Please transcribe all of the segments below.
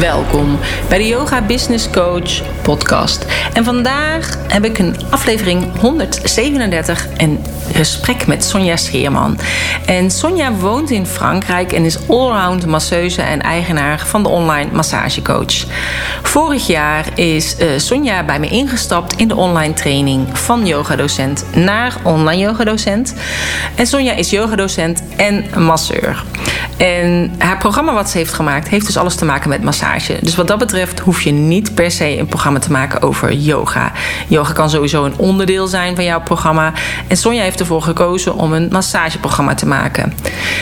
Welkom bij de Yoga Business Coach podcast. En vandaag heb ik een aflevering 137 en gesprek met Sonja Scheerman. En Sonja woont in Frankrijk en is allround masseuse en eigenaar van de online massagecoach. Vorig jaar is uh, Sonja bij me ingestapt in de online training van yogadocent naar online yogadocent. En Sonja is yogadocent en masseur. En haar programma wat ze heeft gemaakt heeft dus alles te maken met massage. Dus wat dat betreft hoef je niet per se een programma te maken over yoga. Yoga kan sowieso een onderdeel zijn van jouw programma. En Sonja heeft ervoor gekozen om een massageprogramma te maken.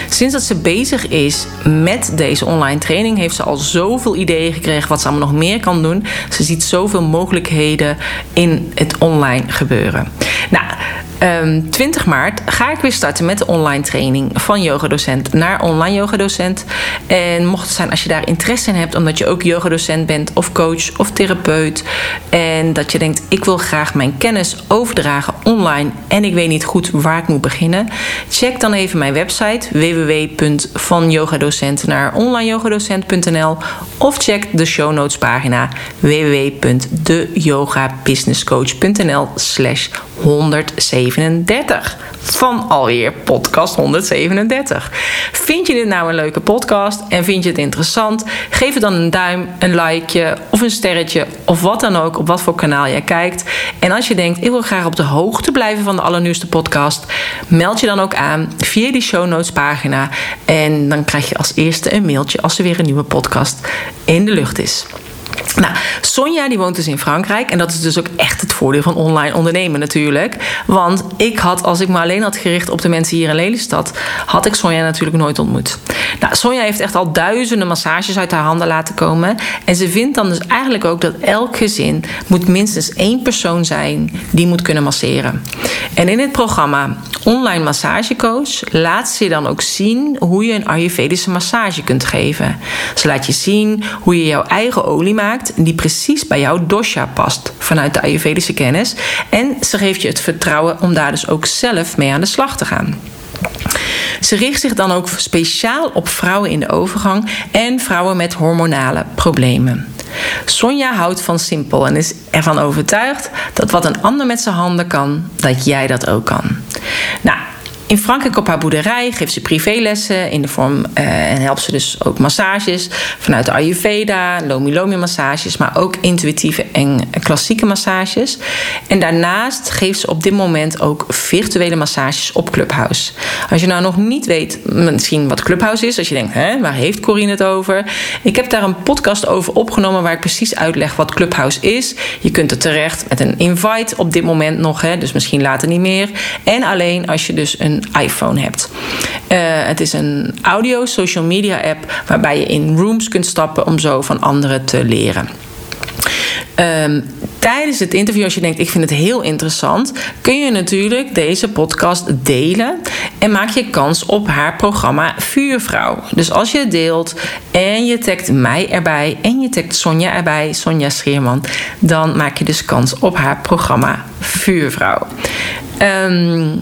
Sinds dat ze bezig is met deze online training, heeft ze al zoveel ideeën gekregen wat ze allemaal nog meer kan doen. Ze ziet zoveel mogelijkheden in het online gebeuren. Nou, um, ehm, 20 maart ga ik weer starten met de online training van yogadocent naar online yogadocent. En mocht het zijn als je daar interesse in hebt, omdat je ook yogadocent bent of coach of therapeut. En dat je denkt, ik wil graag mijn kennis overdragen online en ik weet niet goed waar ik moet beginnen. Check dan even mijn website www.vanyogadocent naar onlineyogadocent.nl of check de show notes pagina www.deyogabusinesscoach.nl slash 137 van alweer podcast 137. Vind je dit nou een leuke podcast en vind je het interessant? Geef het dan een duim, een likeje of een sterretje of wat dan ook op wat voor kanaal jij kijkt. En als je denkt, ik wil graag op de hoogte blijven van de allernieuwste podcast, meld je dan ook aan via die show notes pagina. En dan krijg je als eerste een mailtje als er weer een nieuwe podcast in de lucht is. Nou, Sonja die woont dus in Frankrijk. En dat is dus ook echt het voordeel van online ondernemen natuurlijk. Want ik had, als ik me alleen had gericht op de mensen hier in Lelystad... had ik Sonja natuurlijk nooit ontmoet. Nou, Sonja heeft echt al duizenden massages uit haar handen laten komen. En ze vindt dan dus eigenlijk ook dat elk gezin... moet minstens één persoon zijn die moet kunnen masseren. En in het programma Online Massagecoach laat ze dan ook zien... hoe je een Ayurvedische massage kunt geven. Ze laat je zien hoe je jouw eigen olie maakt die precies bij jouw dosha past vanuit de Ayurvedische kennis. En ze geeft je het vertrouwen om daar dus ook zelf mee aan de slag te gaan. Ze richt zich dan ook speciaal op vrouwen in de overgang en vrouwen met hormonale problemen. Sonja houdt van simpel en is ervan overtuigd dat wat een ander met zijn handen kan, dat jij dat ook kan. Nou, in Frankrijk op haar boerderij geeft ze privélessen in de vorm uh, en helpt ze dus ook massages vanuit de Ayurveda, Lomi Lomi massages, maar ook intuïtieve en klassieke massages. En daarnaast geeft ze op dit moment ook virtuele massages op Clubhouse. Als je nou nog niet weet misschien wat Clubhouse is, als je denkt, hè, waar heeft Corine het over? Ik heb daar een podcast over opgenomen waar ik precies uitleg wat Clubhouse is. Je kunt er terecht met een invite op dit moment nog, hè, dus misschien later niet meer. En alleen als je dus een iPhone hebt. Uh, het is een audio social media app waarbij je in rooms kunt stappen om zo van anderen te leren. Um, tijdens het interview, als je denkt: ik vind het heel interessant, kun je natuurlijk deze podcast delen en maak je kans op haar programma Vuurvrouw. Dus als je deelt en je tagt mij erbij en je tagt Sonja erbij, Sonja Scheerman, dan maak je dus kans op haar programma Vuurvrouw. Um,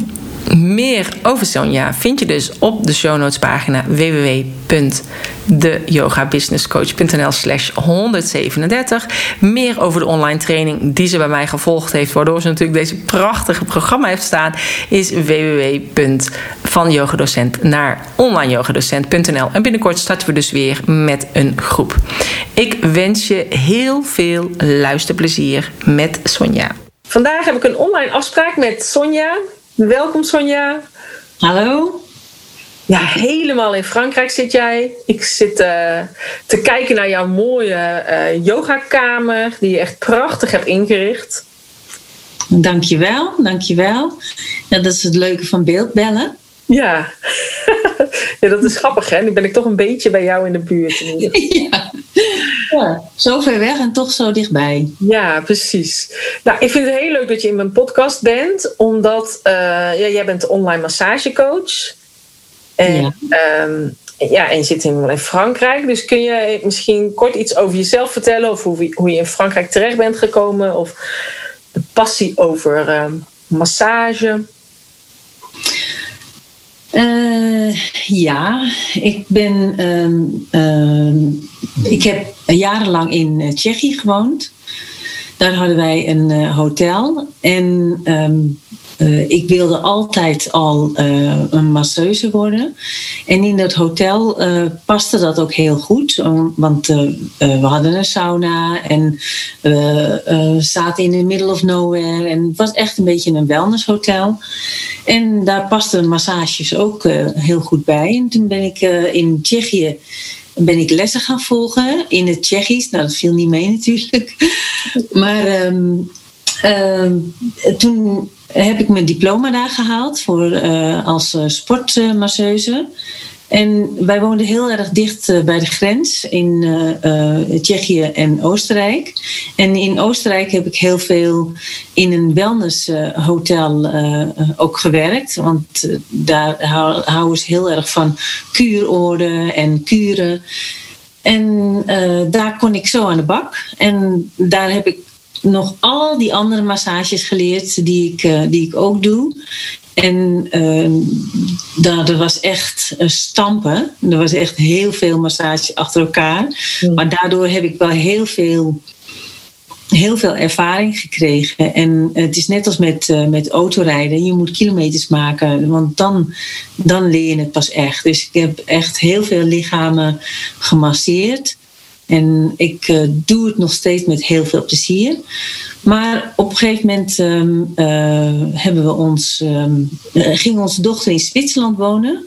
meer over Sonja vind je dus op de show notes pagina www.deyogabusinesscoach.nl slash 137. Meer over de online training die ze bij mij gevolgd heeft, waardoor ze natuurlijk deze prachtige programma heeft staan, is www.vanyogadocent naar onlineyogadocent.nl. En binnenkort starten we dus weer met een groep. Ik wens je heel veel luisterplezier met Sonja. Vandaag heb ik een online afspraak met Sonja. Welkom Sonja. Hallo. Ja, helemaal in Frankrijk zit jij. Ik zit uh, te kijken naar jouw mooie uh, yogakamer, die je echt prachtig hebt ingericht. Dankjewel, dankjewel. Ja, dat is het leuke van beeldbellen. Ja. ja, dat is grappig hè. Nu ben ik toch een beetje bij jou in de buurt. ja. Ja, zo ver weg en toch zo dichtbij. Ja, precies. Nou, ik vind het heel leuk dat je in mijn podcast bent, omdat uh, ja, jij bent online massagecoach. En, ja. Um, ja, en je zit in, in Frankrijk. Dus kun je misschien kort iets over jezelf vertellen? Of hoe, hoe je in Frankrijk terecht bent gekomen? Of de passie over uh, massage? Uh, ja, ik ben. Um, um, ik heb jarenlang in Tsjechië gewoond. Daar hadden wij een uh, hotel. En um, uh, ik wilde altijd al uh, een masseuse worden. En in dat hotel uh, paste dat ook heel goed. want we hadden een sauna en we zaten in the middle of nowhere. En het was echt een beetje een wellnesshotel. En daar pasten massages ook heel goed bij. En toen ben ik in Tsjechië ben ik lessen gaan volgen in het Tsjechisch. Nou, dat viel niet mee natuurlijk. Maar um, um, toen heb ik mijn diploma daar gehaald voor, uh, als uh, sportmasseuse. En wij woonden heel erg dicht uh, bij de grens in Tsjechië en Oostenrijk. En in Oostenrijk heb ik heel veel in een wellnesshotel ook gewerkt. Want daar houden ze heel erg van kuurorde en kuren. En daar kon ik zo aan de bak. En daar heb ik nog al die andere massages geleerd die ik, uh, die ik ook doe. En uh, daar, er was echt een stampen. Er was echt heel veel massages achter elkaar. Mm. Maar daardoor heb ik wel heel veel, heel veel ervaring gekregen. En het is net als met, uh, met autorijden. Je moet kilometers maken, want dan, dan leer je het pas echt. Dus ik heb echt heel veel lichamen gemasseerd. En ik uh, doe het nog steeds met heel veel plezier. Maar op een gegeven moment um, uh, hebben we ons, um, ging onze dochter in Zwitserland wonen.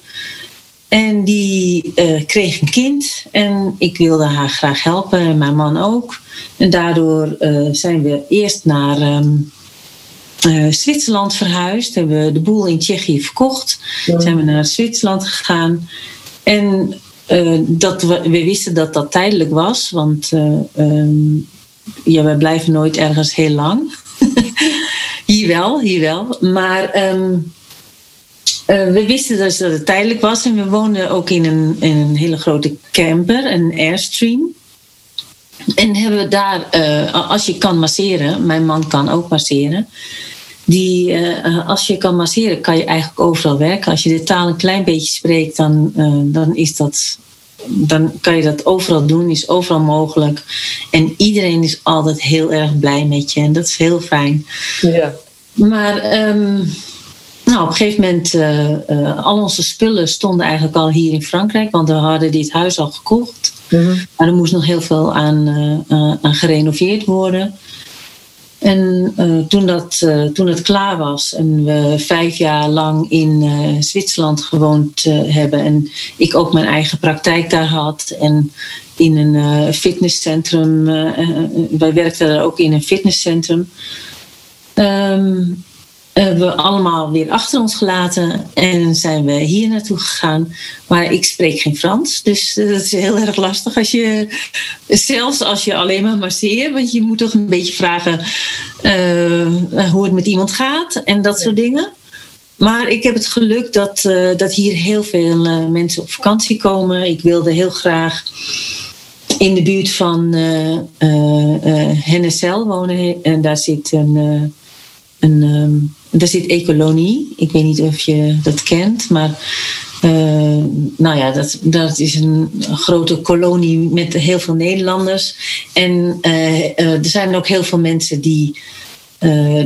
En die kreeg een kind. En ik wilde haar graag helpen, en mijn man ook. En daardoor zijn we eerst naar um, Zwitserland verhuisd. Hebben we de boel in Tsjechië verkocht. Ja. Zijn we naar Zwitserland gegaan. En uh, dat we, we, wisten dat dat tijdelijk was, want uh, ja, we blijven nooit ergens heel lang. hier wel, hier wel. Maar um, uh, we wisten dus dat het tijdelijk was en we woonden ook in een, in een hele grote camper, een Airstream. En hebben we daar, als je kan masseren, mijn man kan ook masseren. Die, als je kan masseren, kan je eigenlijk overal werken. Als je de taal een klein beetje spreekt, dan, dan is dat dan kan je dat overal doen, is overal mogelijk. En iedereen is altijd heel erg blij met je en dat is heel fijn. Ja. Maar um, nou, op een gegeven moment, uh, uh, al onze spullen stonden eigenlijk al hier in Frankrijk, want we hadden dit huis al gekocht. Mm -hmm. Maar er moest nog heel veel aan, uh, aan gerenoveerd worden. En uh, toen, dat, uh, toen het klaar was en we vijf jaar lang in uh, Zwitserland gewoond hebben en ik ook mijn eigen praktijk daar had en in een fitnesscentrum, wij werkten daar ook in een fitnesscentrum, um, hebben we allemaal weer achter ons gelaten en zijn we hier naartoe gegaan. Maar ik spreek geen Frans, dus dat is heel erg lastig als je, zelfs als je alleen maar masseert, want je moet toch een beetje vragen uh, hoe het met iemand gaat en dat soort dingen. Maar ik heb het geluk dat, uh, dat hier heel veel uh, mensen op vakantie komen. Ik wilde heel graag in de buurt van Hennesel wonen en daar zit een. Een um, daar zit Ecolonie. Ik weet niet of je dat kent, maar uh, nou ja, dat, dat is een grote kolonie met heel veel Nederlanders. En uh, uh, er zijn ook heel veel mensen die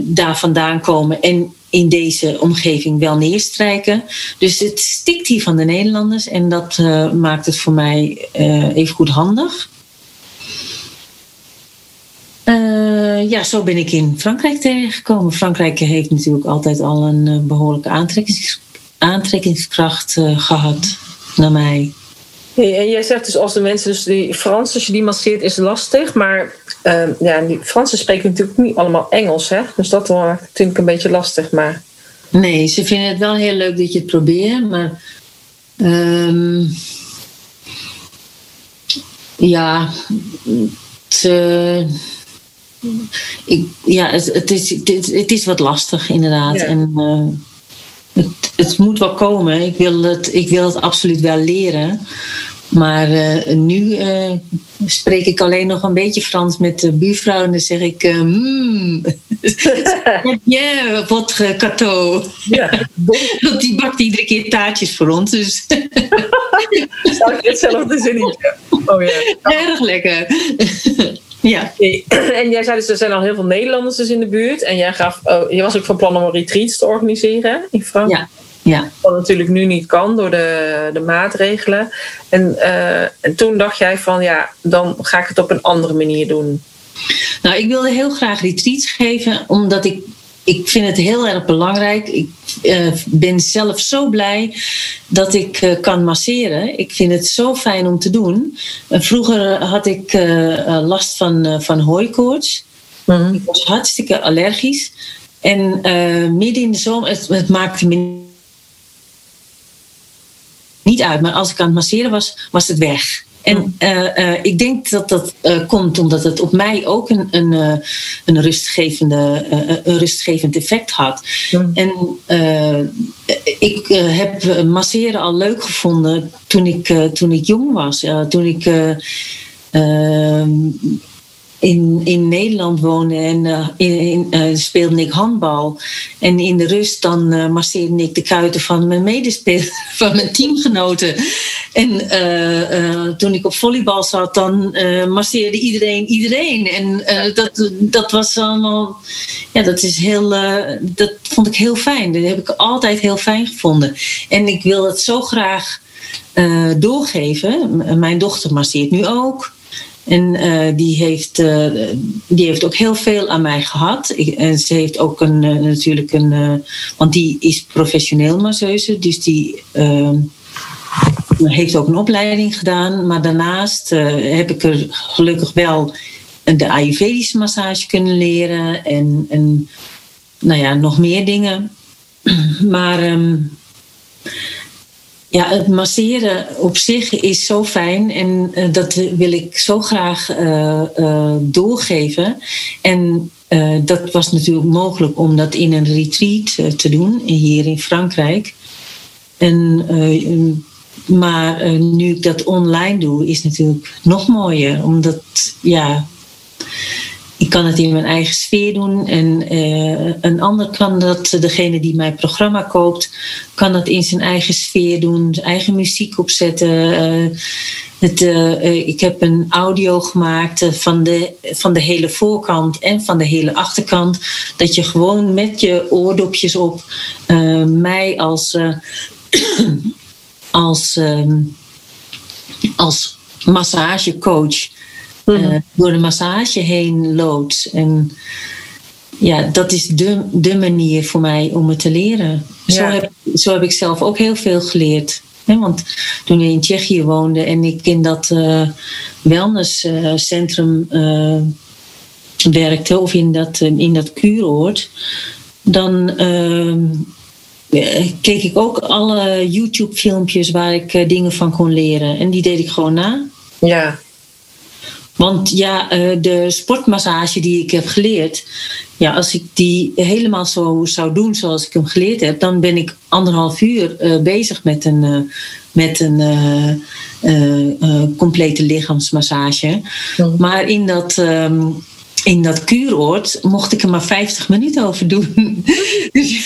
daar vandaan komen en in deze omgeving wel neerstrijken. Dus het stikt hier van de Nederlanders en dat maakt het voor mij even goed handig. Uh, ja, zo ben ik in Frankrijk terechtgekomen. Frankrijk heeft natuurlijk altijd al een uh, behoorlijke aantrekkings, aantrekkingskracht uh, gehad naar mij. Hey, en jij zegt dus als de mensen, dus die Frans, als je die masseert, is lastig. Maar ehm, ja, die Fransen spreken natuurlijk niet allemaal Engels, hè? Dus dat maakt natuurlijk een beetje lastig. Maar... Nee, ze vinden het wel heel leuk dat je het probeert, maar. Um, ja, het, ik, ja, het, het, is, het, is wat lastig inderdaad. En het, het moet wel komen. Ik wil het, ik wil het absoluut wel leren. Maar uh, nu uh, spreek ik alleen nog een beetje Frans met de buurvrouw en dan zeg ik: mm, yeah, votre cateau. Ja. Die bakt iedere keer taartjes voor ons. Dus. Zou ik hetzelfde zinnetje? Oh ja. Erg lekker. Ja. En jij zei dus, er zijn al heel veel Nederlanders dus in de buurt. En jij gaf, oh, je was ook van plan om een retreats te organiseren in Frankrijk. Ja. Ja. Wat natuurlijk nu niet kan door de, de maatregelen. En, uh, en toen dacht jij van ja, dan ga ik het op een andere manier doen. Nou, ik wilde heel graag retreats geven, omdat ik, ik vind het heel erg belangrijk. Ik uh, ben zelf zo blij dat ik uh, kan masseren. Ik vind het zo fijn om te doen. vroeger had ik last van, van hooikoorts. Mm Ik was hartstikke allergisch. En midden in de zomer, het, het maakte me niet uit. Maar als ik aan het masseren was, was het weg. En uh, uh, ik denk dat dat uh, komt omdat het op mij ook een, een, een, rustgevende, een rustgevend effect had. Mm. En ik heb masseren al leuk gevonden toen ik, toen ik jong was. toen ik in, in Nederland woonde en in, uh, speelde ik handbal. En in de rust dan uh, masseerde ik de kuiten van mijn medespelers, van mijn teamgenoten. En toen ik op volleybal zat, dan masseerde iedereen iedereen. En dat, dat was allemaal, ja, dat is heel, dat vond ik heel fijn. Dat heb ik altijd heel fijn gevonden. En ik wil het zo graag doorgeven. mijn dochter masseert nu ook. En uh, die, heeft, uh, die heeft ook heel veel aan mij gehad. Ik, en ze heeft ook een, uh, natuurlijk een. want die is professioneel masseuse, dus die ehm, heeft ook een opleiding gedaan. Maar daarnaast heb ik er gelukkig wel de Ayurvedische massage kunnen leren. En, nou ja, nog meer dingen. Maar. Um, ja, het masseren op zich is zo fijn en uh, dat wil ik zo graag uh, uh, doorgeven. En dat was natuurlijk mogelijk om dat in een retreat te doen, hier in Frankrijk. En, maar nu ik dat online doe, is het natuurlijk nog mooier, omdat ja, ik kan het in mijn eigen sfeer doen. En uh, een ander kan dat, degene die mijn programma koopt, kan dat in zijn eigen sfeer doen, zijn eigen muziek opzetten. Uh, het, uh, ik heb een audio gemaakt van, de, van de hele voorkant en van de hele achterkant. Dat je gewoon met je oordopjes op mij als, als, als massagecoach uh, door de massage heen loodt. En ja, dat is de, de manier voor mij om het te leren. Zo, heb, zo heb ik zelf ook heel veel geleerd. want toen ik in Tsjechië woonde en ik in dat uh, wellnesscentrum uh, werkte, of in dat, in dat kuuroord, dan keek ik ook alle YouTube-filmpjes waar ik dingen van kon leren. En die deed ik gewoon na. Ja. Want ja, eh, de sportmassage die ik heb geleerd, ja, als ik die helemaal zo zou doen zoals ik hem geleerd heb, dan ben ik anderhalf uur uh, bezig met een, uh, met een complete lichaamsmassage. Maar in dat. Um, in dat kuuroord mocht ik er maar 50 minuten over doen. dus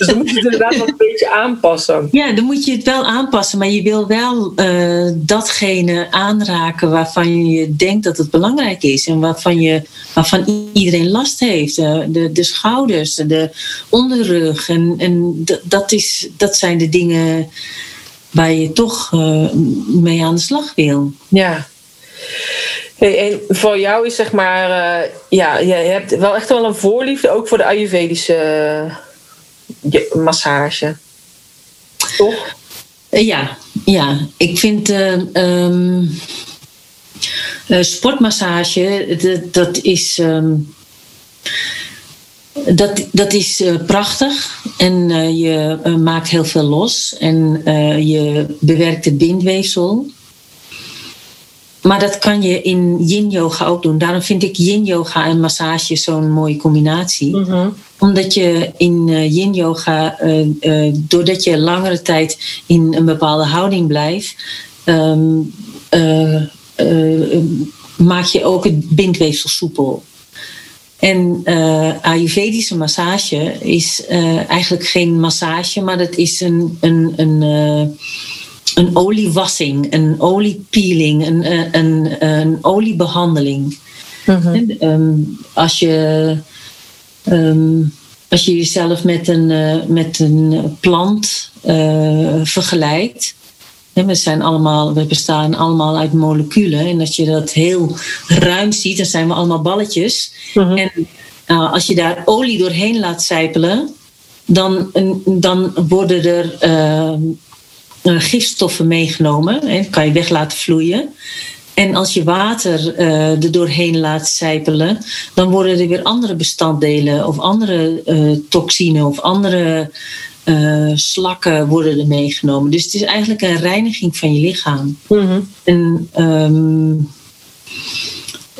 dus dan moet je het inderdaad wel een beetje aanpassen. Ja, dan moet je het wel aanpassen, maar je wil wel uh, datgene aanraken waarvan je denkt dat het belangrijk is en waarvan, je, waarvan iedereen last heeft. Uh, de, de schouders, de onderrug. En, en dat, is, dat zijn de dingen waar je toch uh, mee aan de slag wil. Ja. Hey, en voor jou is zeg maar, ja, je hebt wel echt wel een voorliefde ook voor de Ayurvedische massage. Toch? Eh, ja, ja. Ik vind um, sportmassage, dat, is. Um, dat, dat is prachtig en je maakt heel veel los en je bewerkt het bindweefsel. Maar dat kan je in yin yoga ook doen. Daarom vind ik yin yoga en massage zo'n mooie combinatie. Mhm. Omdat je in uh, yin yoga, uh, uh, doordat je langere tijd in een bepaalde houding blijft, um, maak je ook het bindweefsel soepel. En Ayurvedische massage is eigenlijk geen massage, maar dat is een, een, een een oliewassing, een oliepeeling, een, eh, een, een oliebehandeling. Mhm. um, als, je, um, als je jezelf met een, uh, met een plant uh, vergelijkt. we, zijn allemaal, we bestaan allemaal uit moleculen. En als je dat heel ruim ziet, dan zijn we allemaal balletjes. Mhm. En als je daar olie doorheen laat zijpelen, dan, dan worden er ehm, gifstoffen meegenomen. Hè, kan je weg laten vloeien. En als je water uh, er doorheen laat sijpelen, dan worden er weer andere bestanddelen of andere uh, toxine of andere slakken worden er meegenomen. Dus het is eigenlijk een reiniging van je lichaam. En um,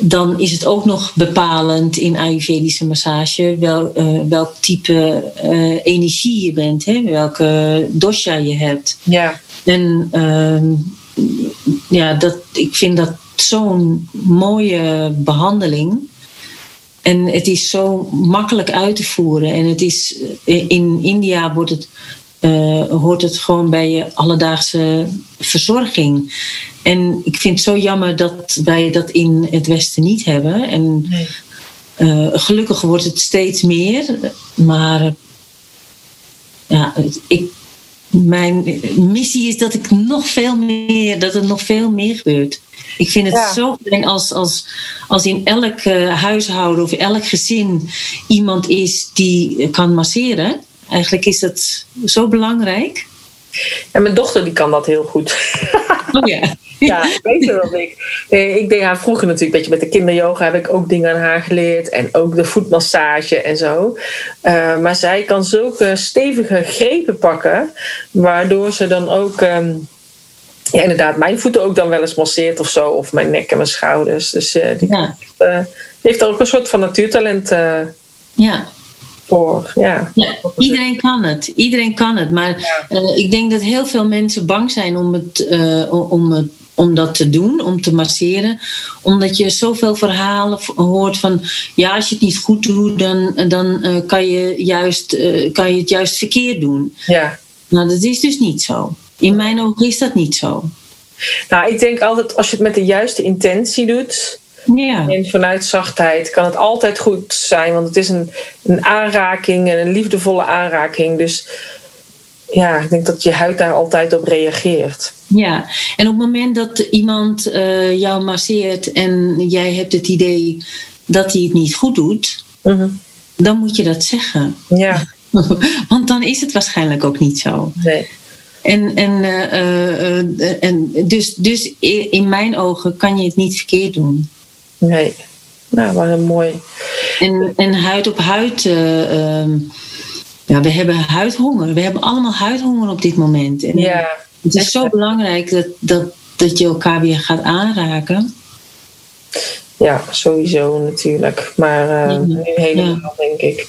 dan is het ook nog bepalend in Ayurvedische massage wel, uh, welk type uh, energie je bent, hè? welke dosha je hebt. Ja. En uh, ja, dat, ik vind dat zo'n mooie behandeling. En het is zo makkelijk uit te voeren. En het is, in India wordt het, hoort het gewoon bij je alledaagse verzorging. En ik vind het zo jammer dat wij dat in het Westen niet hebben. En nee. uh, gelukkig wordt het steeds meer. Maar ja, ik, mijn missie is dat ik nog veel meer, dat er nog veel meer gebeurt. Ik vind het Ja. zo fijn als, als, als in elk uh, huishouden of elk gezin iemand is die kan masseren. Eigenlijk is dat zo belangrijk. En mijn dochter die kan dat heel goed. Oh ja. Ja, beter dan ik. Eh, Ik deed haar vroeger natuurlijk, beetje met de kinderyoga heb ik ook dingen aan haar geleerd. En ook de voetmassage en zo. Uh, maar zij kan zulke stevige grepen pakken, waardoor ze dan ook. Um, ja, inderdaad, mijn voeten ook dan wel eens masseert of zo. Of mijn nek en mijn schouders. Dus uh, die, Ja. uh, die heeft er ook een soort van natuurtalent ja. Voor. Ja. Ja, iedereen kan het. Iedereen kan het. Maar uh, ik denk dat heel veel mensen bang zijn om, het, uh, om, het, om dat te doen, om te masseren. Omdat je zoveel verhalen hoort van... ja, als je het niet goed doet, dan, dan uh, kan, je juist, kan je het juist verkeerd doen. Ja. Nou, dat is dus niet zo. In mijn ogen is dat niet zo. Nou, ik denk altijd als je het met de juiste intentie doet... Ja. En vanuit zachtheid kan het altijd goed zijn, want het is een, een aanraking en een liefdevolle aanraking. Dus ja, ik denk dat je huid daar altijd op reageert. Ja, en op het moment dat iemand uh, jou masseert en jij hebt het idee dat hij het niet goed doet, mm-hmm. dan moet je dat zeggen. Ja. Want dan is het waarschijnlijk ook niet zo. Nee. En, en, uh, uh, en dus, dus in mijn ogen kan je het niet verkeerd doen. Nee, nou, maar mooi. En, en huid op huid. Uh, um, ja, we hebben huidhonger. We hebben allemaal huidhonger op dit moment. En ja. Het is zo belangrijk dat, dat, dat je elkaar weer gaat aanraken. Ja, sowieso natuurlijk. Maar uh, nu helemaal, ja. denk ik.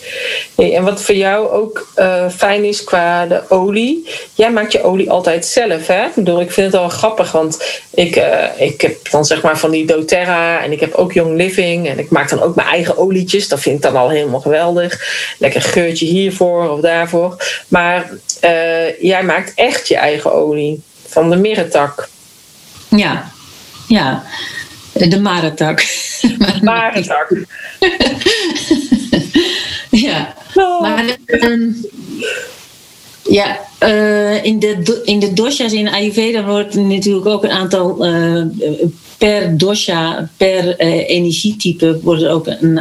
Hey, en wat voor jou ook uh, fijn is qua de olie. Jij maakt je olie altijd zelf, hè? Ik bedoel, ik vind het wel grappig, want ik, uh, ik heb dan zeg maar van die doTERRA en ik heb ook Young Living en ik maak dan ook mijn eigen olietjes. Dat vind ik dan al helemaal geweldig. Lekker geurtje hiervoor of daarvoor. Maar jij maakt echt je eigen olie van de mirretak. Ja, ja. De maretak. Maretak. ja. Oh. Maar, um, ja, uh, in, de, in de doshas in Ayurveda wordt natuurlijk ook een aantal uh, per dosha, per uh, energietype worden ook een,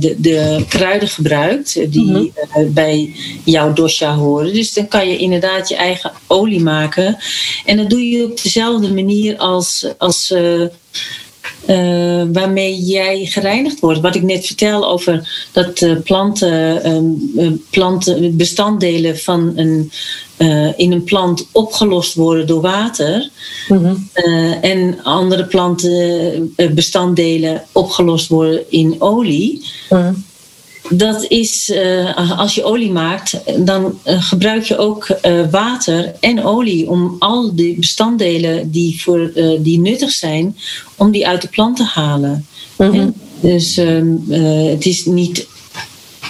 de, de, kruiden gebruikt die mm -hmm. bij jouw dosha horen. Dus dan kan je inderdaad je eigen olie maken. En dat doe je op dezelfde manier als, als eh, waarmee jij gereinigd wordt. Wat ik net vertel over dat uh, planten, uh, planten, bestanddelen van een, in een plant opgelost worden door water. Mm en andere planten, bestanddelen opgelost worden in olie. Mm dat is, uh, als je olie maakt, dan uh, gebruik je ook uh, water en olie om al die bestanddelen die, voor, die nuttig zijn, om die uit de plant te halen. Mm -hmm. Dus het is niet,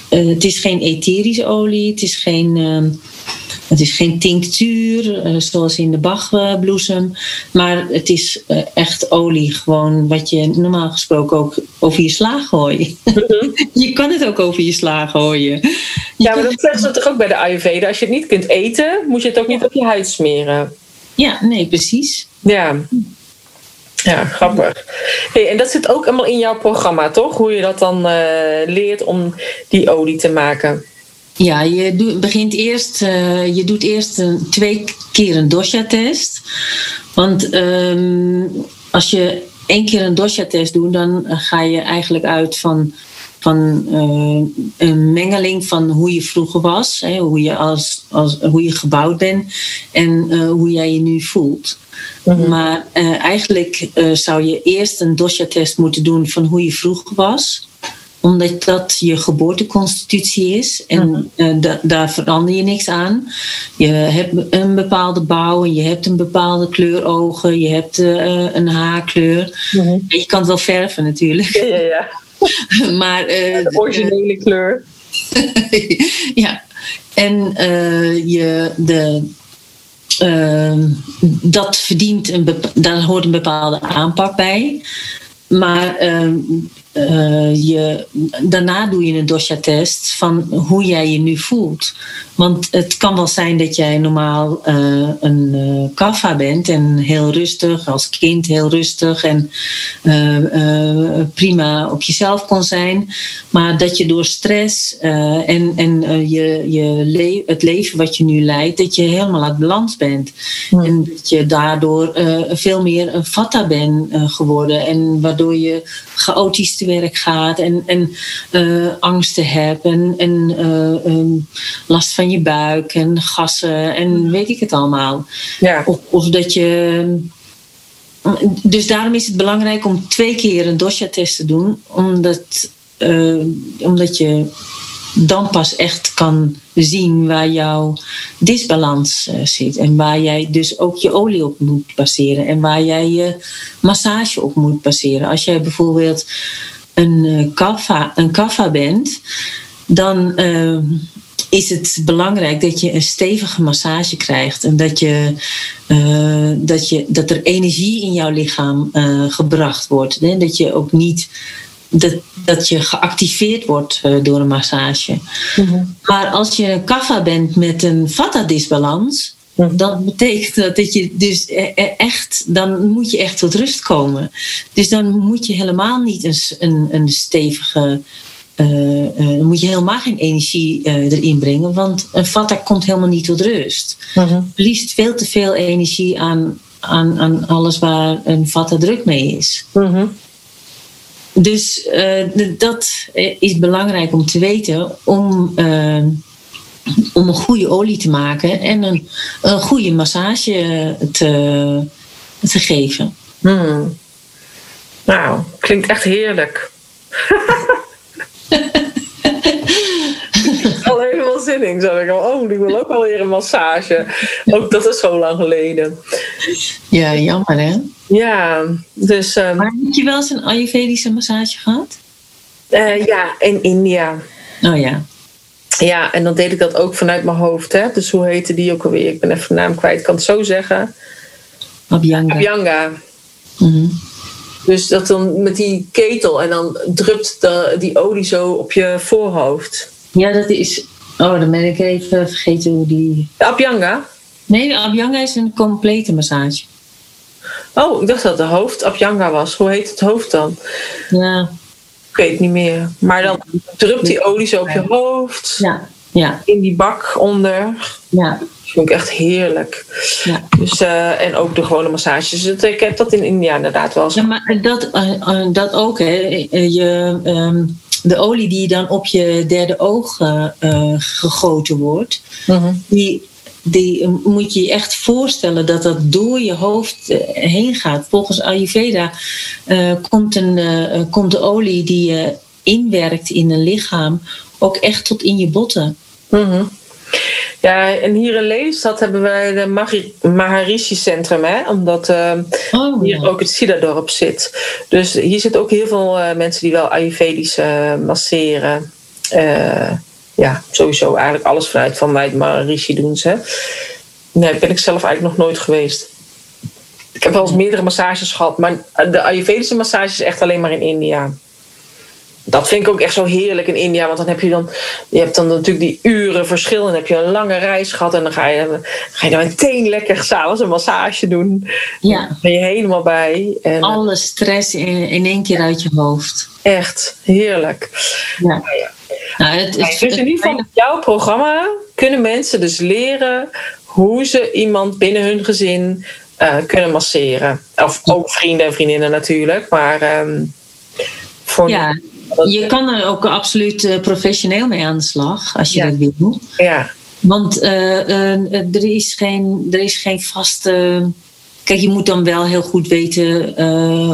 het is geen etherische olie, het is geen het is geen tinctuur uh, zoals in de Bachbloesem, maar het is uh, echt olie, gewoon wat je normaal gesproken ook over je sla gooit. Mhm. je kan het ook over je sla gooien. Je ja, maar dat zeggen ze toch ook bij de Ayurveda. Als je het niet kunt eten, moet je het ook niet op je huid smeren. Ja, nee, precies. Ja. Ja, grappig. Hey, en dat zit ook allemaal in jouw programma, toch? Hoe je dat dan uh, leert om die olie te maken. Ja, je doet, begint eerst, uh, je doet eerst een, twee keer een dosha-test. Want um, als je één keer een dosha-test doet, dan ga je eigenlijk uit van, van uh, een mengeling van hoe je vroeger was, hè, hoe, je als, als, hoe je gebouwd bent en uh, hoe jij je nu voelt. -hmm. Maar eigenlijk zou je eerst een dosha-test moeten doen van hoe je vroeger was omdat dat je geboorteconstitutie is. En uh, da daar verander je niks aan. Je hebt een bepaalde bouw en je hebt een bepaalde kleur ogen. Je hebt uh, een haarkleur. Mm -hmm. Je kan het wel verven natuurlijk. Ja, ja, ja. maar, uh, de originele kleur. ja. En je, de, dat verdient een daar hoort een bepaalde aanpak bij. Maar uh, je, daarna doe je een dosha-test van hoe jij je nu voelt. Want het kan wel zijn dat jij normaal uh, een uh, kaffa bent en heel rustig, als kind heel rustig en prima op jezelf kon zijn. Maar dat je door stress en, en je, je le het leven wat je nu leidt, dat je helemaal uit balans bent. Ja. En dat je daardoor veel meer een vata bent geworden. En waardoor je chaotisch te werk gaat en, en uh, angsten hebt en, en uh, um, last van je buik en gassen en weet ik het allemaal. Ja. Of, of dat je. Dus daarom is het belangrijk om twee keer een dosha-test te doen, omdat, uh, omdat je dan pas echt kan zien waar jouw disbalans uh, zit. En waar jij dus ook je olie op moet baseren. En waar jij je massage op moet baseren. Als jij bijvoorbeeld een uh, kaffa, een kaffa bent, dan uh, is het belangrijk dat je een stevige massage krijgt. En dat, je, dat, je, dat er energie in jouw lichaam gebracht wordt. Hè? Dat je ook niet dat, dat je geactiveerd wordt uh, door een massage. Mm -hmm. Maar als je een kaffa bent met een vata-disbalans, mm -hmm. dan betekent dat dat je dus echt, dan moet je echt tot rust komen. Dus dan moet je helemaal niet een, een, een stevige. Uh, uh, dan moet je helemaal geen energie erin brengen, want een vata komt helemaal niet tot rust. Mm -hmm. Verliest veel te veel energie aan, aan, aan alles waar een vata druk mee is. Dus uh, dat is belangrijk om te weten om, uh, om een goede olie te maken en een, een goede massage te, te geven. Hmm. Nou, klinkt echt heerlijk. zin in. Zo ik oh, ik wil ook alweer een massage. Ook dat is zo lang geleden. Ja, jammer hè? Ja, dus... Um, maar heb je wel eens een Ayurvedische massage gehad? Uh, ja, in India. Oh ja. Ja, en dan deed ik dat ook vanuit mijn hoofd. Hè? Dus hoe heette die ook alweer? Ik ben even de naam kwijt. Ik kan het zo zeggen. Abhyanga. Abhyanga. Mm -hmm. Dus dat dan met die ketel en dan drupt de, die olie zo op je voorhoofd. Ja, dat is... Oh, dan ben ik even vergeten hoe die... De Abhyanga? Nee, de Abhyanga is een complete massage. Oh, ik dacht dat de hoofd Abhyanga was. Hoe heet het hoofd dan? Ja. Ik weet het niet meer. Maar dan drupt die olie zo op je hoofd. Ja, Ja. In die bak onder. Ja. Dat vind ik echt heerlijk. Ja. Dus, eh, en ook de gewone massages. Dus ik heb dat in India inderdaad wel eens. Ja, maar dat, eh, eh, dat ook, hè. Je, ehm, de olie die dan op je derde oog eh, eh, gegoten wordt, Mhm. die, die eh, moet je je echt voorstellen dat dat door je hoofd heen gaat. Volgens Ayurveda komt, een, komt de olie die je inwerkt in een lichaam ook echt tot in je botten. Mhm. Ja, en hier in Lelystad hebben wij de Mahari- Maharishi Centrum, hè? omdat eh, Oh, hier ja. ook het Siddha-dorp zit. Dus hier zitten ook heel veel eh, mensen die wel Ayurvedisch eh, masseren. Ja, sowieso eigenlijk alles vanuit van mij Maharishi doen ze. Nee, ben ik zelf eigenlijk nog nooit geweest. Ik heb wel eens meerdere massages gehad, maar de Ayurvedische massage is echt alleen maar in India. Dat vind ik ook echt zo heerlijk in India. Want dan heb je dan, je hebt dan natuurlijk die uren verschil. En dan heb je een lange reis gehad. En dan ga je, ga je dan meteen lekker s'avonds een massage doen. Ja. Dan ben je helemaal bij. En Alle stress in, in één keer uit je hoofd. echt heerlijk. Ja. Nou, het, het, Dus in ieder geval met jouw programma kunnen mensen dus leren hoe ze iemand binnen hun gezin eh, kunnen masseren. Of ook vrienden en vriendinnen natuurlijk. Maar ehm, voor Ja, je kan er ook absoluut eh, professioneel mee aan de slag als je Ja. dat wil. ja. Want eh, eh, er, is geen, er is geen vaste. Kijk, je moet dan wel heel goed weten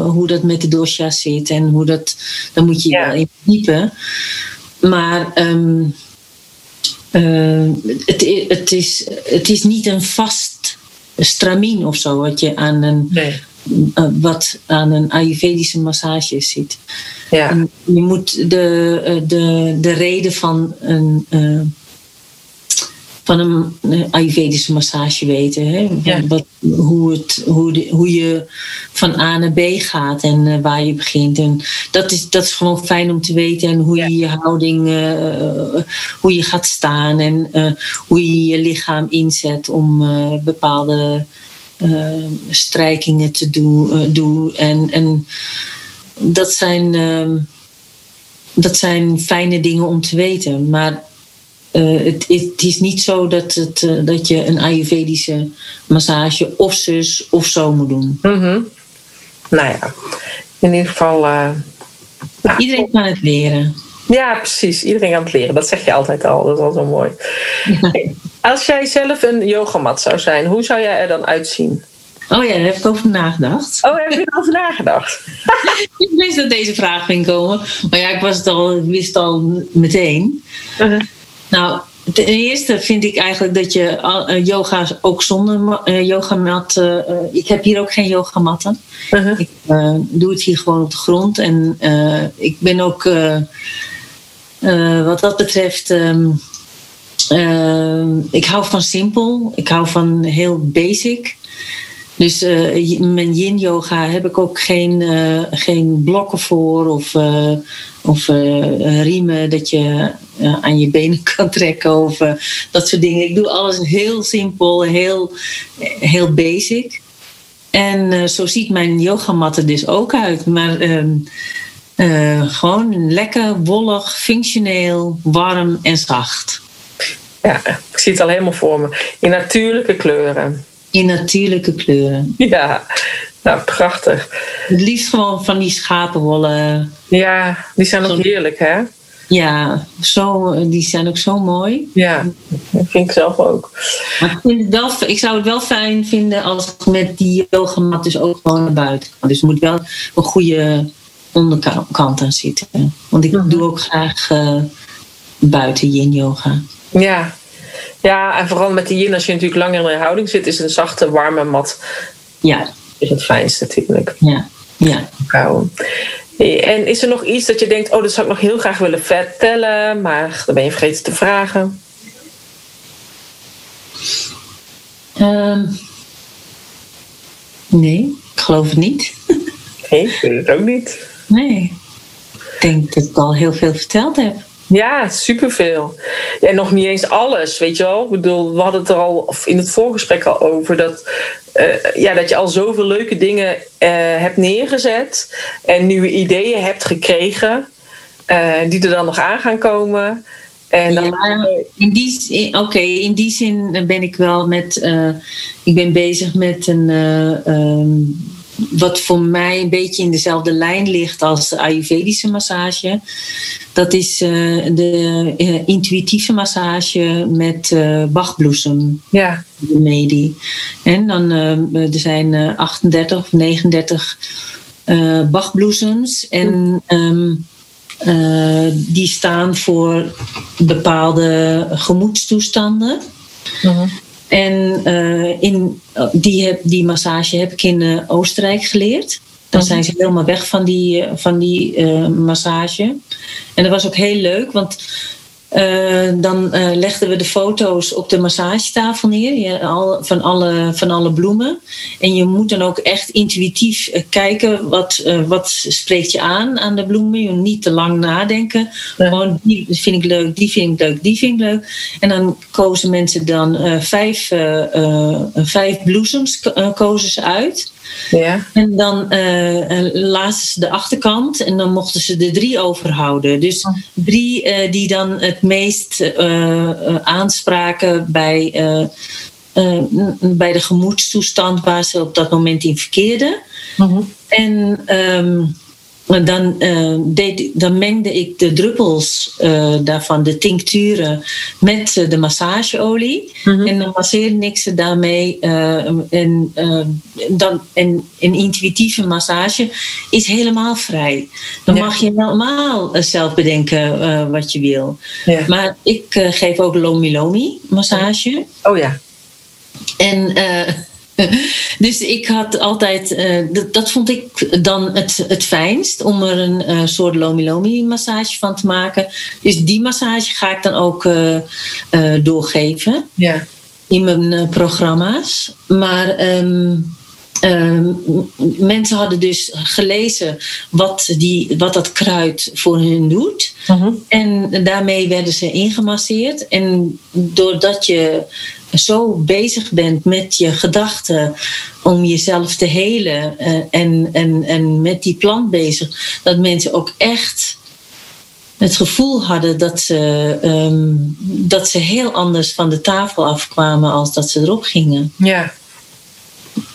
hoe dat met de dosha zit en hoe dat. Dan moet je je Ja. wel in verdiepen. Maar ehm, eh, het, het, is, het is niet een vast stramien of zo wat je aan een, Nee. Eh, wat aan een Ayurvedische massage zit. Ja. En je moet de, eh, de, de reden van een, eh, van een Ayurvedische massage weten. Hè? Ja. Wat, hoe, het, hoe, de, hoe je van A naar B gaat en waar je begint. En dat, is, dat is gewoon fijn om te weten. En hoe Ja. je je houding, hoe je gaat staan en hoe je je lichaam inzet om bepaalde strijkingen te doen. eh, doen. En, en dat zijn, ehm, dat zijn fijne dingen om te weten. Maar eh, het, het is niet zo dat, het, eh, dat je een Ayurvedische massage of zus of zo moet doen. Mhm. Nou ja, in ieder geval. nou, Iedereen kan het leren. Ja, precies. Iedereen aan het leren. Dat zeg je altijd al. Dat is al zo mooi. Hey, Als jij zelf een yogamat zou zijn, hoe zou jij er dan uitzien? Oh ja, daar heb ik over nagedacht. Oh, heb je erover nagedacht? Ik wist dat deze vraag ging komen. Maar ja, ik was het al, ik wist al meteen. Uh-huh. Nou, ten eerste vind ik eigenlijk dat je uh, yoga ook zonder uh, yogamat. Uh, ik heb hier ook geen yogamatten. Uh-huh. Ik uh, doe het hier gewoon op de grond. En uh, ik ben ook uh, wat dat betreft. Um, ik hou van simpel. Ik hou van heel basic. Dus uh, mijn yin yoga heb ik ook geen, uh, geen blokken voor of, uh, of riemen dat je aan je benen kan trekken of dat soort dingen. Ik doe alles heel simpel, heel, heel basic. En zo ziet mijn yogamat er dus ook uit. Maar gewoon lekker, wollig, functioneel, warm en zacht. Ja, ik zie het al helemaal voor me. In natuurlijke kleuren. In natuurlijke kleuren. Ja, nou prachtig. Het liefst gewoon van die schapenwollen. Ja, die zijn ook heerlijk, hè? Ja, zo, die zijn ook zo mooi. Ja, dat vind ik zelf ook. Maar ik, vind het wel, ik zou het wel fijn vinden als ik met die yogamat dus ook gewoon naar buiten kan. Dus er moet wel een goede onderkant aan zitten. Want ik mm-hmm. doe ook graag uh, buiten yin yoga. Ja. ja, en vooral met de yin, als je natuurlijk langer in houding zit, is een zachte, warme mat. Ja. Is het fijnst natuurlijk. Ja. ja. En is er nog iets dat je denkt, oh, dat zou ik nog heel graag willen vertellen, maar dan ben je vergeten te vragen? Um, nee, ik geloof het niet. Nee, ik weet het ook niet. Nee, ik denk dat ik al heel veel verteld heb. Ja, superveel. En nog niet eens alles, weet je wel. Ik bedoel, we hadden het er al in het voorgesprek al over dat, uh, ja, dat je al zoveel leuke dingen uh, hebt neergezet en nieuwe ideeën hebt gekregen, uh, die er dan nog aan gaan komen. En dan, in die, oké, in die zin ben ik wel met. eh, ik ben bezig met een. eh, ehm, wat voor mij een beetje in dezelfde lijn ligt als de Ayurvedische massage. Dat is eh, de eh, intuïtieve massage met eh bachbloesem ja, remedie. En dan, er zijn eh, 38 of 39 eh bachbloesems. En ehm, eh, die staan voor bepaalde gemoedstoestanden. Mhm. En eh, in, die, heb, die massage heb ik in eh, Oostenrijk geleerd. Dan Mhm. zijn ze helemaal weg van die, eh, van die eh, massage. En dat was ook heel leuk, want eh, dan eh, legden we de foto's op de massagetafel neer ja, al, van, alle, van alle bloemen. En je moet dan ook echt intuïtief eh, kijken wat, wat spreekt je aan aan de bloemen. Je moet niet te lang nadenken. Gewoon die vind ik leuk, die vind ik leuk, die vind ik leuk. En dan kozen mensen dan vijf, vijf bloesems kozen ze uit. Ja, En dan eh, lazen ze de achterkant en dan mochten ze er drie overhouden. Dus drie eh, die dan het meest aanspraken bij, bij de gemoedstoestand waar ze op dat moment in verkeerden. Mhm. En ehm, dan, eh, deed, dan mengde ik de druppels eh, daarvan, de tincturen, met eh, de massageolie. Mhm. En dan masseerde ik ze daarmee. en, dan, en een intuïtieve massage is helemaal vrij. Dan Ja. mag je helemaal zelf bedenken wat je wil. ja. Maar ik geef ook Lomi Lomi massage. Oh ja. En eh, dus ik had altijd, eh, dat, dat vond ik dan het, het fijnst om er een eh, soort lomi lomi massage van te maken. Dus die massage ga ik dan ook eh, doorgeven Ja. in mijn programma's. Maar ehm, ehm, mensen hadden dus gelezen wat, die, wat dat kruid voor hun doet. Mhm. En daarmee werden ze ingemasseerd. En doordat je zo bezig bent met je gedachten om jezelf te helen eh, en, en, en met die plant bezig, dat mensen ook echt het gevoel hadden dat ze, ehm, dat ze heel anders van de tafel afkwamen als dat ze erop gingen. Ja.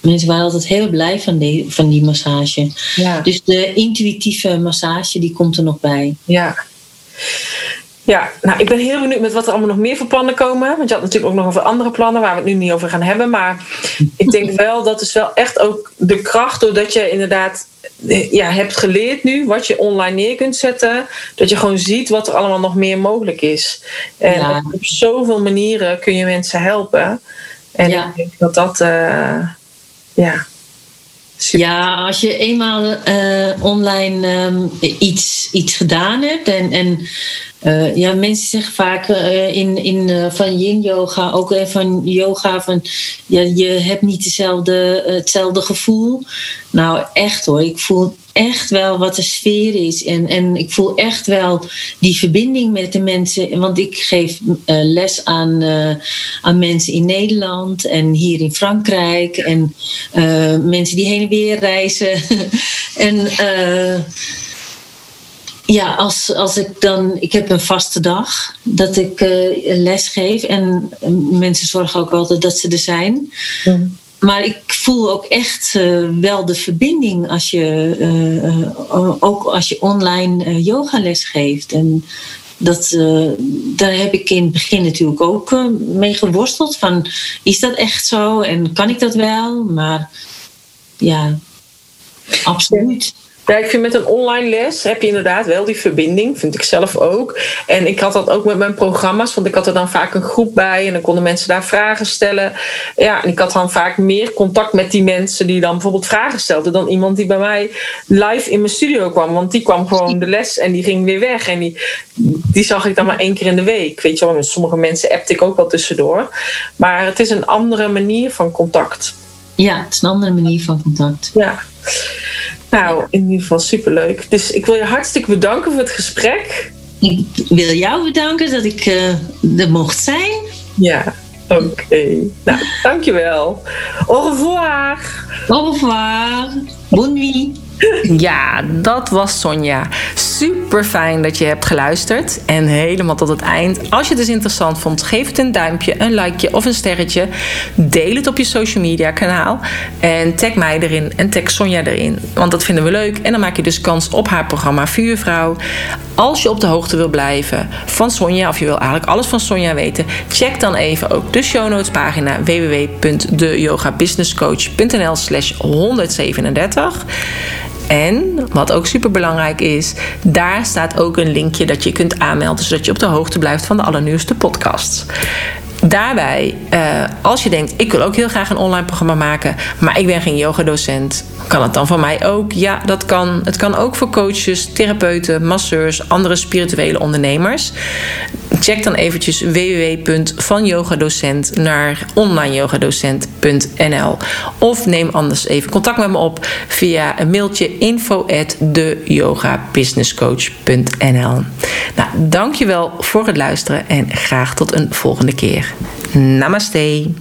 Mensen waren altijd heel blij van die, van die massage. Ja. Dus de intuïtieve massage die komt er nog bij. Ja. Ja, nou, ik ben heel benieuwd met wat er allemaal nog meer voor plannen komen. Want je had natuurlijk ook nog over andere plannen waar we het nu niet over gaan hebben. Maar ik denk wel, dat is wel echt ook de kracht doordat je inderdaad eh, ja, hebt geleerd nu wat je online neer kunt zetten. Dat je gewoon ziet wat er allemaal nog meer mogelijk is. En Ja. op zoveel manieren kun je mensen helpen. En Ja. ik denk dat dat, eh, ja, super. Ja, als je eenmaal eh, online ehm, iets, iets gedaan hebt en, en eh, ja, mensen zeggen vaak eh, in, in, eh, van yin yoga, ook van yoga, van ja, je hebt niet dezelfde, hetzelfde gevoel. Nou, echt hoor, ik voel echt wel wat de sfeer is. En, en ik voel echt wel die verbinding met de mensen. Want ik geef les aan, aan mensen in Nederland en hier in Frankrijk. En mensen die heen en weer reizen. en ja, als, als ik dan. Ik heb een vaste dag dat ik eh, les geef. En mensen zorgen ook altijd dat ze er zijn. Maar ik voel ook echt eh, wel de verbinding als je, eh, ook als je online yogales geeft. En dat, daar heb ik in het begin natuurlijk ook mee geworsteld. Van, is dat echt zo en kan ik dat wel? Maar ja, absoluut. Ja, ik vind met een online les heb je inderdaad wel die verbinding, vind ik zelf ook. En ik had dat ook met mijn programma's, want ik had er dan vaak een groep bij en dan konden mensen daar vragen stellen. Ja, en ik had dan vaak meer contact met die mensen die dan bijvoorbeeld vragen stelden dan iemand die bij mij live in mijn studio kwam. Want die kwam gewoon de les en die ging weer weg. En die, die zag ik dan maar één keer in de week. Weet je wel, met sommige mensen appte ik ook wel tussendoor. Maar het is een andere manier van contact. Ja, het is een andere manier van contact. Ja. Nou, in ieder geval superleuk. Dus ik wil je hartstikke bedanken voor het gesprek. Ik wil jou bedanken dat ik eh, er mocht zijn. Ja, oké. Nou, dankjewel. Au revoir. Au revoir. Ja, dat was Sonja. Super fijn dat je hebt geluisterd. En helemaal tot het eind. Als je het dus interessant vond, geef het een duimpje, een likeje of een sterretje. Deel het op je social media kanaal. En tag mij erin en tag Sonja erin. Want dat vinden we leuk. En dan maak je dus kans op haar programma Vuurvrouw. Als je op de hoogte wil blijven van Sonja, of je wil eigenlijk alles van Sonja weten, check dan even ook de show notes pagina www.deyogabusinesscoach.nl/slash 137. En wat ook super belangrijk is, daar staat ook een linkje dat je kunt aanmelden zodat je op de hoogte blijft van de allernieuwste podcasts. Daarbij, uh, als je denkt, ik wil ook heel graag een online programma maken, maar ik ben geen yogadocent, kan het dan voor mij ook? Ja, dat kan. Het kan ook voor coaches, therapeuten, masseurs, andere spirituele ondernemers. Check dan eventjes www.vanyogadocent naar onlineyogadocent.nl of neem anders even contact met me op via een mailtje info at deyogabusinesscoach.nl Nou, dankjewel voor het luisteren en graag tot een volgende keer. Namaste.